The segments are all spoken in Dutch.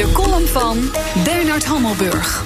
De column van Bernard Hammelburg.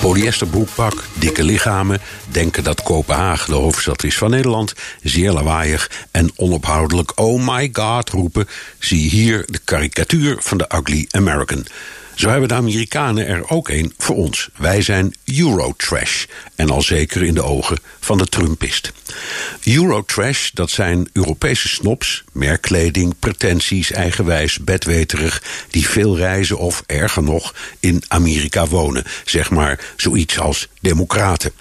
Polyesterbroekpak, dikke lichamen, denken dat Kopenhagen de hoofdstad is van Nederland, zeer lawaaiig en onophoudelijk oh my god roepen, zie hier de karikatuur van de ugly American. Zo hebben de Amerikanen er ook een voor ons. Wij zijn Eurotrash. En al zeker in de ogen van de Trumpist. Eurotrash, dat zijn Europese snobs, merkkleding, pretenties, eigenwijs, bedweterig, die veel reizen of, erger nog, in Amerika wonen. Zeg maar zoiets als democraten.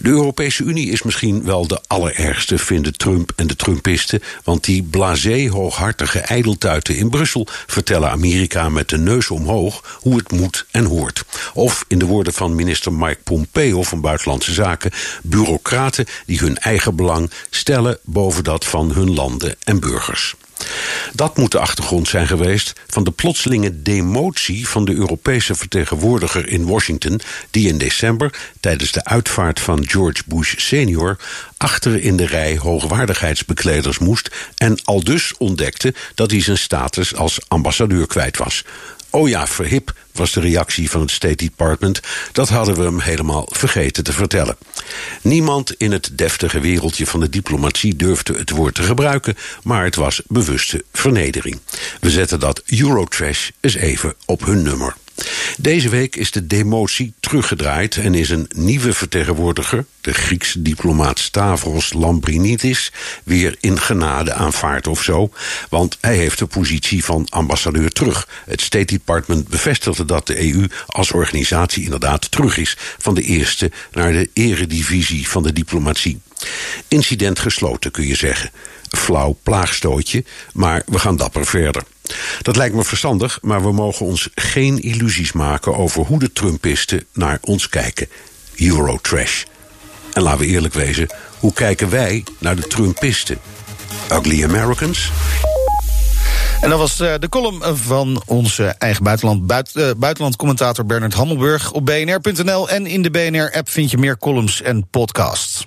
De Europese Unie is misschien wel de allerergste, vinden Trump en de Trumpisten, want die blasé hooghartige ijdeltuiten in Brussel vertellen Amerika met de neus omhoog hoe het moet en hoort. Of in de woorden van minister Mike Pompeo van Buitenlandse Zaken, bureaucraten die hun eigen belang stellen boven dat van hun landen en burgers. Dat moet de achtergrond zijn geweest van de plotselinge demotie van de Europese vertegenwoordiger in Washington, die in december tijdens de uitvaart van George Bush senior achter in de rij hoogwaardigheidsbekleders moest en al dus ontdekte dat hij zijn status als ambassadeur kwijt was. Oh ja, verhip, was de reactie van het State Department. Dat hadden we hem helemaal vergeten te vertellen. Niemand in het deftige wereldje van de diplomatie durfde het woord te gebruiken, maar het was vernedering. We zetten dat Eurotrash eens even op hun nummer. Deze week is de demotie teruggedraaid en is een nieuwe vertegenwoordiger, de Griekse diplomaat Stavros Lambrinidis, weer in genade aanvaard of zo, want hij heeft de positie van ambassadeur terug. Het State Department bevestigde dat de EU als organisatie inderdaad terug is van de eerste naar de eredivisie van de diplomatie. Incident gesloten, kun je zeggen. Flauw plaagstootje, maar we gaan dapper verder. Dat lijkt me verstandig, maar we mogen ons geen illusies maken over hoe de Trumpisten naar ons kijken. Eurotrash. En laten we eerlijk wezen, hoe kijken wij naar de Trumpisten? Ugly Americans? En dat was uh, de column van onze eigen buitenland, buit, buitenlandcommentator Bernard Hammelburg. Op bnr.nl en in de BNR-app vind je meer columns en podcasts.